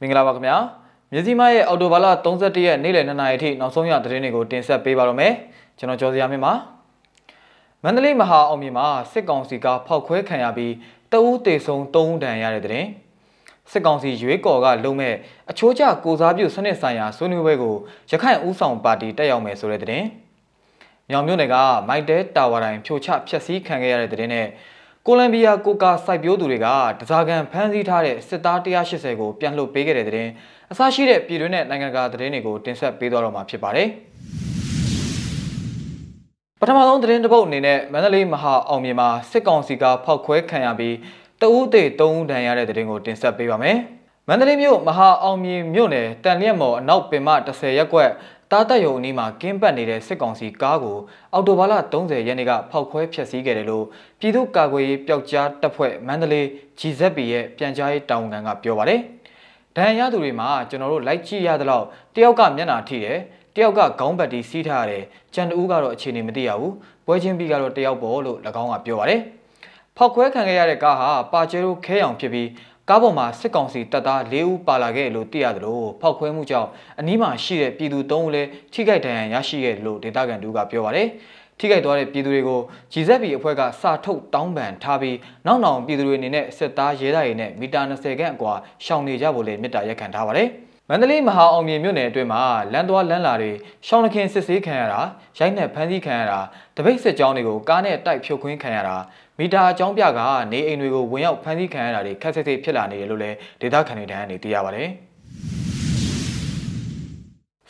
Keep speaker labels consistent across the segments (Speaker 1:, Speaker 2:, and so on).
Speaker 1: မင်္ဂလာပါခင်ဗျာမြစည်းမရဲ့အော်တိုဘာလ31ရက်နေ့လယ်2နာရီထိနောက်ဆုံးရသတင်းတွေကိုတင်ဆက်ပေးပါရမယ်ကျွန်တော်ကျော်စရာမြင့်ပါမန္တလေးမဟာအောင်မြေမှာစစ်ကောင်စီကဖောက်ခွဲခံရပြီးတအူးတေဆုံ3ဦးဒဏ်ရတဲ့တဲ့စစ်ကောင်စီရွေးကော်ကလုံမဲ့အချိုးကျကိုစားပြုစနစ်ဆိုင်ရာဆွေးနွေးပွဲကိုရခိုင်ဦးဆောင်ပါတီတက်ရောက်မယ်ဆိုတဲ့တဲ့မြောင်မြို့နယ်ကမိုက်တဲတာဝါတိုင်းဖြိုချဖျက်ဆီးခံခဲ့ရတဲ့တဲ့နဲ့ ကိုလံဘီယာကိုကာစိုက်ပျိုးသူတွေကတစားကန်ဖမ်းဆီးထားတဲ့စစ်သား180ကိုပြန်လွှတ်ပေးခဲ့တဲ့တဲ့အစရှိတဲ့ပြည်တွင်းနဲ့နိုင်ငံတကာသတင်းတွေကိုတင်ဆက်ပေးသွားတော့မှာဖြစ်ပါတယ်။ပထမဆုံးသတင်းတစ်ပုဒ်အနေနဲ့မန္တလေးမဟာအောင်မြေမှာစစ်ကောင်စီကဖောက်ခွဲခံရပြီးတဦးသေး၃ဦးဒဏ်ရတဲ့သတင်းကိုတင်ဆက်ပေးပါမယ်။မန္တလေးမြို့မဟာအောင်မြေမြို့နယ်တန်လျက်မော်အနောက်ပင်မ10ရက်ကွက် တားတက်ယုံအနီးမှာကင်းပတ်နေတဲ့စစ်ကောင်စီကားကိုအော်တိုဘာလ30ရက်နေ့ကဖောက်ခွဲဖျက်ဆီးခဲ့တယ်လို့ပြည်သူ့ကာကွယ်ရေးပျောက်ကြားတပ်ဖွဲ့မန္တလေး GZP ရဲ့ပြန်ကြားရေးတာဝန်ခံကပြောပါတယ်။ဒဏ်ရာသူတွေမှာကျွန်တော်တို့လိုက်ကြည့်ရသလောက်တယောက်ကမျက်နှာထိတယ်တယောက်ကခေါင်းပတ်တီးစီးထားရတယ်ကြံတူးကတော့အခြေအနေမသိရဘူးပွဲချင်းပြီးကတော့တယောက်ပေါ်လို့၎င်းကပြောပါတယ်။ဖောက်ခွဲခံခဲ့ရတဲ့ကားဟာပါကျဲရိုခဲအောင်ဖြစ်ပြီး ကားပေါ်မှာစစ်ကောင်စီတပ်သား၄ဦးပါလာခဲ့လို့သိရတယ်လို့ဖောက်ခွဲမှုကြောင့်အနီးမှာရှိတဲ့ပြည်သူ၃ဦးလည်းထိခိုက်ဒဏ်ရာရရှိခဲ့လို့ဒေသခံတို့ကပြောပါတယ်။ထိခိုက်သွားတဲ့ပြည်သူတွေကို GZP အဖွဲ့ကစာထုတ်တောင်းပန်ထားပြီးနောက်နောက်ပြည်သူတွေအနေနဲ့စစ်သားရဲသားတွေနဲ့မီတာ20ခန့်အကွာရှောင်နေကြဖို့လည်းမြစ်တာရက်ခံထားပါတယ်။ မန္တလေးမဟာအောင်မြေမြို့နယ်အတွင်းမှာလမ်းသွားလမ်းလာတွေရှောင်းနှခင်စစ်ဆေးခံရတာရိုက်နှက်ဖမ်းဆီးခံရတာတပိတ်စစ်ကြောင်းတွေကိုကားနဲ့တိုက်ဖြုတ်ခွင်းခံရတာမီတာအကြောင်းပြကနေအိမ်တွေကိုဝင်ရောက်ဖမ်းဆီးခံရတာတွေခက်ဆစ်ဆစ်ဖြစ်လာနေတယ်လို့လည်းဒေသခံတွေတန်းကနေသိရပါတယ်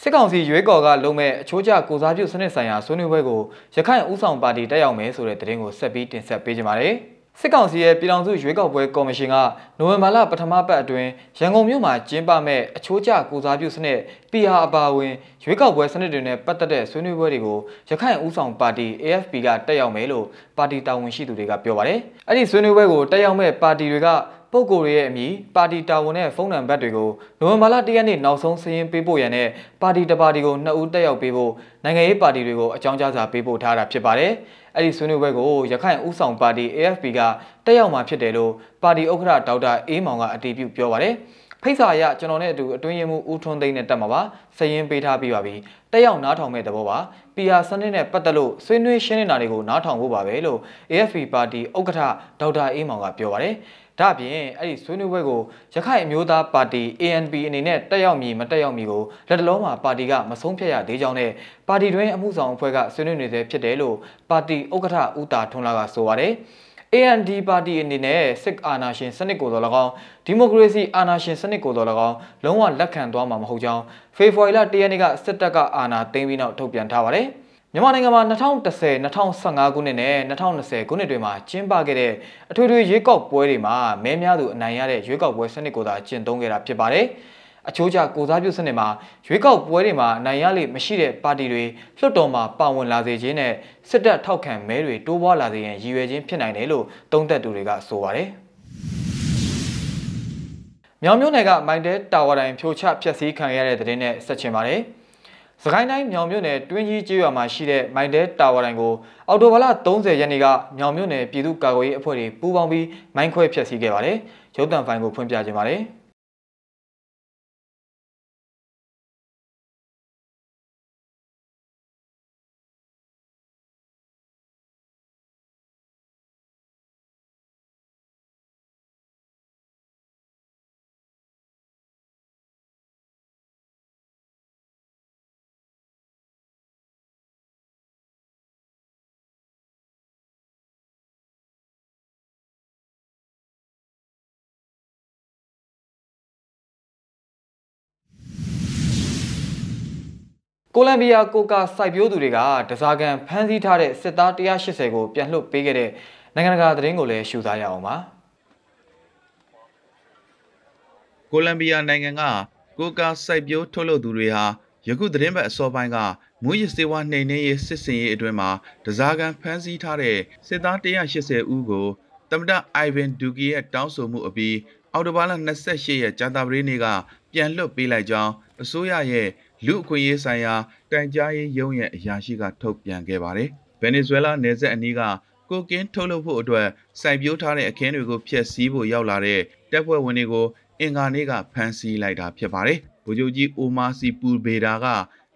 Speaker 1: စစ်ကောင်စီရွေးကော်ကလုံးမဲ့အချိုးကျကိုစားပြုစနစ်ဆိုင်ရာဆွေးနွေးပွဲကိုရခိုင်ဦးဆောင်ပါတီတက်ရောက်မယ်ဆိုတဲ့သတင်းကိုဆက်ပြီးတင်ဆက်ပေးကြပါမယ်။ စစ်ကောင်စီရဲ့ပြည်ထောင်စုရွေးကောက်ပွဲကော်မရှင်ကနိုဝင်ဘာလပထမပတ်အတွင်းရန်ကုန်မြို့မှာကျင်းပမဲ့အချိုးကျကိုစားပြုစနစ် PR အပါအဝင်ရွေးကောက်ပွဲစနစ်တွေနဲ့ပတ်သက်တဲ့ဆွေးနွေးပွဲတွေကိုရခိုင်ဦးဆောင်ပါတီ AFP ကတက်ရောက်မယ်လို့ပါတီတာဝန်ရှိသူတွေကပြောပါတယ်။အဲ့ဒီဆွေးနွေးပွဲကိုတက်ရောက်မဲ့ပါတီတွေကပုဂ္ဂိုလ်တွေရဲ့အမည်ပါတီတာဝန်နဲ့ဖုန်းနံပါတ်တွေကိုနိုဝင်ဘာလ၁ရက်နေ့နောက်ဆုံးစာရင်းပေးပို့ရန်နဲ့ပါတီတစ်ပါတီကိုနှစ်ဦးတက်ရောက်ပေးဖို့နိုင်ငံရေးပါတီတွေကိုအကြောင်းကြားစာပေးပို့ထားတာဖြစ်ပါတယ်။ အဲ့ဒီဆွေးနွေးပွဲကိုရခိုင်ဦးဆောင်ပါတီ AFP ကတက်ရောက်မှာဖြစ်တယ်လို့ပါတီဥက္ကဋ္ဌဒေါက်တာအေးမောင်ကအတည်ပြုပြောပါတယ်။ဖိတ်စာအရကျွန်တော်နဲ့အတူအတွင်းရင်မှုဦးထွန်းသိန်းနဲ့တက်မှာပါစရင်ပေးထားပြီးပါပြီတက်ရောက်နားထောင်မဲ့သဘောပါ PR စနစ်နဲ့ပတ်သက်လို့ဆွေးနွေးရှင်းနေတာတွေကိုနားထောင်ဖို့ပါပဲလို့ AFP ပါတီဥက္ကဋ္ဌဒေါက်တာအေးမောင်ကပြောပါတယ် ဒါ့အပြင်အဲ့ဒီဆွေးနွေးပွဲကိုရခိုင်အမျိုးသားပါတီ ANP အနေနဲ့တက်ရောက်မည်မတက်ရောက်မည်ကိုလက်တလုံးမှာပါတီကမဆုံးဖြတ်ရသေးကြောင်းနဲ့ပါတီတွင်အမှုဆောင်အဖွဲ့ကဆွေးနွေးနေသေးဖြစ်တယ်လို့ပါတီဥက္ကဋ္ဌဦးတာထွန်းလာကဆိုပါတယ်။ AND ပါတီအနေနဲ့စစ်အာဏာရှင်စနစ်ကိုတော်၎င်းဒီမိုကရေစီအာဏာရှင်စနစ်ကိုတော်၎င်းလုံးဝလက်ခံသွားမှာမဟုတ်ကြောင်းဖေဖော်ဝါရီလ၁ရက်နေ့ကစစ်တပ်ကအာဏာသိမ်းပြီးနောက်ထုတ်ပြန်ထားပါတယ်။ မြန်မာနိုင်ငံမှာ2010 2015ခုနှစ်နဲ့2020ခုနှစ်တွေမှာကျင်းပခဲ့တဲ့အထွေထွေရွေးကောက်ပွဲတွေမှာမဲများသူအနိုင်ရတဲ့ရွေးကောက်ပွဲစနစ်ကိုသာကျင့်သုံးခဲ့တာဖြစ်ပါတယ်။အချိုးကျကိုစားပြုစနစ်မှာရွေးကောက်ပွဲတွေမှာနိုင်ရလေမရှိတဲ့ပါတီတွေလွှတ်တော်မှာပါဝင်လာစေခြင်းနဲ့စစ်တပ်ထောက်ခံမဲတွေတိုးပွားလာစေရန်ရည်ရွယ်ခြင်းဖြစ်နိုင်တယ်လို့သုံးသပ်သူတွေကဆိုပါတယ်။မြောင်မြို့နယ်ကမိုင်းတဲတာဝါတိုင်းဖြိုချဖျက်ဆီးခံရတဲ့တဲ့င်းနဲ့ဆက်ချင်ပါတယ်။ စကိုင်းတိုင်းမြောင်မြို့နယ်တွင်းကြီးကျေးရွာမှာရှိတဲ့မိုင်တဲတာဝါတိုင်းကိုအော်တိုဘာလ30ရက်နေ့ကမြောင်မြို့နယ်ပြည်သူ့ကာကွယ်ရေးအဖွဲ့တွေပူးပေါင်းပြီးမိုင်းခွဲဖျက်ဆီးခဲ့ပါတယ်။ရုပ်သံဖိုင်ကိုဖွင့်ပြခြင်းပါတယ်။ ကိုလံဘီယာကိုကာစိုက်ပျိုးသူတွေကတစားကန်ဖမ်းဆီးထားတဲ့စစ်သား180ကိုပြန်လွှတ်ပေးခဲ့တဲ့နိုင်ငံတကာသတင်းကိုလည်းရှုစားရအောင်ပါ
Speaker 2: ကိုလံဘီယာနိုင်ငံကကိုကာစိုက်ပျိုးထုတ်လုပ်သူတွေဟာယခုသတင်းပတ်အစောပိုင်းကမူရစ်စေဝါနှိမ်နှင်းရေးစစ်စင်ရေးအတွင်းမှာတစားကန်ဖမ်းဆီးထားတဲ့စစ်သား180ဦးကိုတမဒအိုင်ဗင်ဒူကီရဲ့တောင်းဆိုမှုအပြီးအော်တိုဘာလ28ရက်ကြာသပတေးနေ့ကပြန်လွှတ်ပေးလိုက်ကြောင်းအစိုးရရဲ့ လူအခွင့်အရေးဆိုင်ရာတိုင်ကြားရေးရုံးရဲ့အရာရှိကထုတ်ပြန်ခဲ့ပါတယ်။ဗင်နီဇွဲလားနယ်စပ်အနီးကကိုကင်းထုတ်လုပ်ဖို့အတွက်စိုက်ပျိုးထားတဲ့အခင်းတွေကိုဖျက်ဆီးဖို့ရောက်လာတဲ့တပ်ဖွဲ့ဝင်တွေကိုအင်္ဂါနေ့ကဖမ်းဆီးလိုက်တာဖြစ်ပါတယ်။ဗိုလ်ချုပ်ကြီးအိုမာစီပူဘေဒါက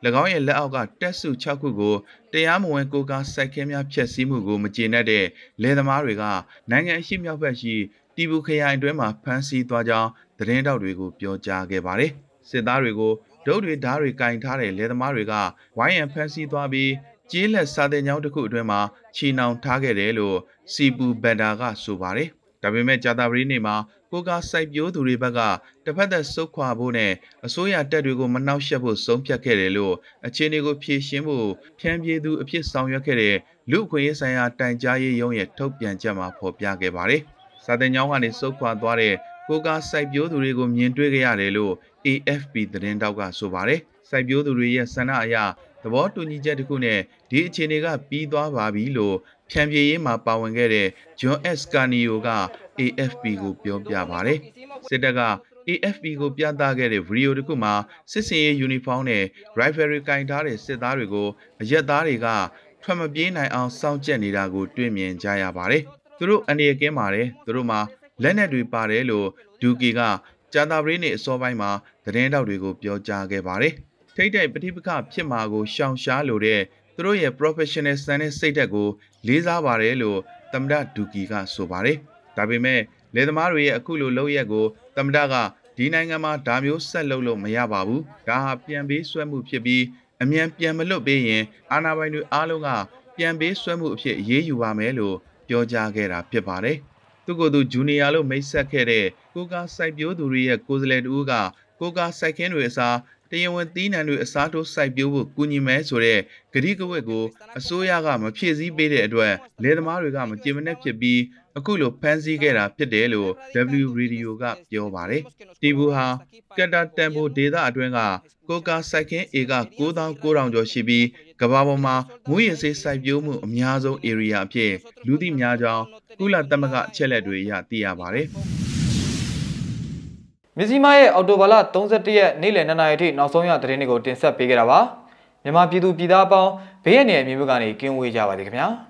Speaker 2: ၎င်းရဲ့လက်အောက်ကတက်စု6ခုကိုတရားမဝင်ကိုကားစိုက်ခင်းများဖျက်ဆီးမှုကိုမကျေနပ်တဲ့လယ်သမားတွေကနိုင်ငံအရှိမြောက်ဘက်ရှိတီဘူခရိုင်အတွင်းမှာဖမ်းဆီးသွားကြောင်းသတင်းတောက်တွေကိုပြောကြားခဲ့ပါတယ်။စစ်သားတွေကို ဒုတ်တွေဓားတွေကင်ထားတဲ့လယ်သမားတွေကဝိုင်းရန်ဖမ်းဆီးသွားပြီးကျေးလက်စာတင်ကျောင်းတစ်ခုအတွင်းမှာချီနှောင်ထားခဲ့တယ်လို့စီပူဘန်ဒါကဆိုပါတယ်။ဒါပေမဲ့ဂျာတာပရီနေ့မှာကိုကစိုက်ပျိုးသူတွေဘက်ကတစ်ဖက်သက်စုတ်ခွာဖို့နဲ့အစိုးရတပ်တွေကိုမနှောက်ယှက်ဖို့ဆုံးဖြတ်ခဲ့တယ်လို့အခြေအနေကိုဖြေရှင်းဖို့ဖြန့်ပြေးသူအဖြစ်ဆောင်ရွက်ခဲ့တဲ့လူအခွင့်အရေးဆိုင်ရာတိုင်ကြားရေးရုံးရဲ့ထုတ်ပြန်ချက်မှာဖော်ပြခဲ့ပါတယ်။စာတင်ကျောင်းကနေစုတ်ခွာသွားတဲ့ကိုကစိုက်ပျိုးသူတွေကိုမြင်တွေ့ခဲ့ရတယ်လို့ AFP သတင်းတောက်ကဆိုပါတယ်။စိုက်ပျိုးသူတွေရဲ့ဆန္ဒအရသဘောတူညီချက်တစ်ခုနဲ့ဒီအခြေအနေကပြီးသွားပါပြီလို့ဖြန့်ပြေးရေးမှာပါဝင်ခဲ့တဲ့ John S. Carnio က AFP ကိုပြောပြပါတယ်။စစ်တပ်က AFP ကိုပြသခဲ့တဲ့ဗီဒီယိုတစ်ခုမှာစစ်စင်ရေးယူနီဖောင်းနဲ့ rifle တွေကင်ထားတဲ့စစ်သားတွေကိုအရက်သားတွေကထွက်မပြေးနိုင်အောင်စောင့်ကြက်နေတာကိုတွေ့မြင်ကြရပါတယ်။သူတို့အနေရကင်းပါတယ်သူတို့မှာလက်နက်တွေပါတယ်လို့ဒူကီကကြာတာပရိနေအစောပိုင်းမှာ သတင်းတောက်တွေကိုပြောကြားခဲ့ပါတယ်။ထိတ်တဲ့ပဋိပက္ခဖြစ်မှာကိုရှောင်ရှားလိုတဲ့သူတို့ရဲ့ professional စံတဲ့စိတ်ဓာတ်ကိုလေးစားပါတယ်လို့သမ္မတဒူကီကဆိုပါတယ်။ဒါပေမဲ့လေသမားတွေရဲ့အခုလိုလုပ်ရက်ကိုသမ္မတကဒီနိုင်ငံမှာဒါမျိုးဆက်လုပ်လို့မရပါဘူး။ဒါဟာပြန်ပေးဆွဲမှုဖြစ်ပြီးအမြန်ပြန်မလွတ်ပေးရင်အာဏာပိုင်တွေအားလုံးကပြန်ပေးဆွဲမှုအဖြစ်အရေးယူပါမယ်လို့ပြောကြားခဲ့တာဖြစ်ပါတယ်။သူကသူဂျူနီယာလို့မိတ်ဆက်ခဲ့တဲ့ကိုကာစိုက်ပျိုးသူတွေရဲ့ကိုယ်စားလှယ်တူက ကိုကာစိုက်ခင်းတွေအစားတရားဝင်သီးနှံတွေအစားထိုးစိုက်ပျိုးဖို့ကူညီမယ်ဆိုတဲ့ဂရိကဝတ်ကိုအစိုးရကမဖြည့်ဆည်းပေးတဲ့အတွက်လယ်သမားတွေကမကြင်မနဲ့ဖြစ်ပြီးအခုလိုဖမ်းဆီးခဲ့တာဖြစ်တယ်လို့ W Radio ကပြောပါတယ်။တီဘူဟာကက်တာတန်ဖိုဒေတာအတွင်းကကိုကာစိုက်ခင်းဧက9900ကျော်ရှိပြီးကမ္ဘာပေါ်မှာမူရင်းစေးစိုက်ပျိုးမှုအများဆုံး area အဖြစ်လူသိများကြောင်းကုလသမဂ္ဂအချက်အလက်တွေအရသိရပါတယ်။
Speaker 1: မြစီမားရဲ့အော်တိုဘာလ31ရက်နေ့လယ်2နာရီထိနောက်ဆုံးရသတင်းတွေကိုတင်ဆက်ပေးခဲ့တာပါမြန်မာပြည်သူပြည်သားအပေါင်းဘေးရန်ရဲ့အမျိုးမျိုးကနေကင်းဝေးကြပါစေခင်ဗျာ။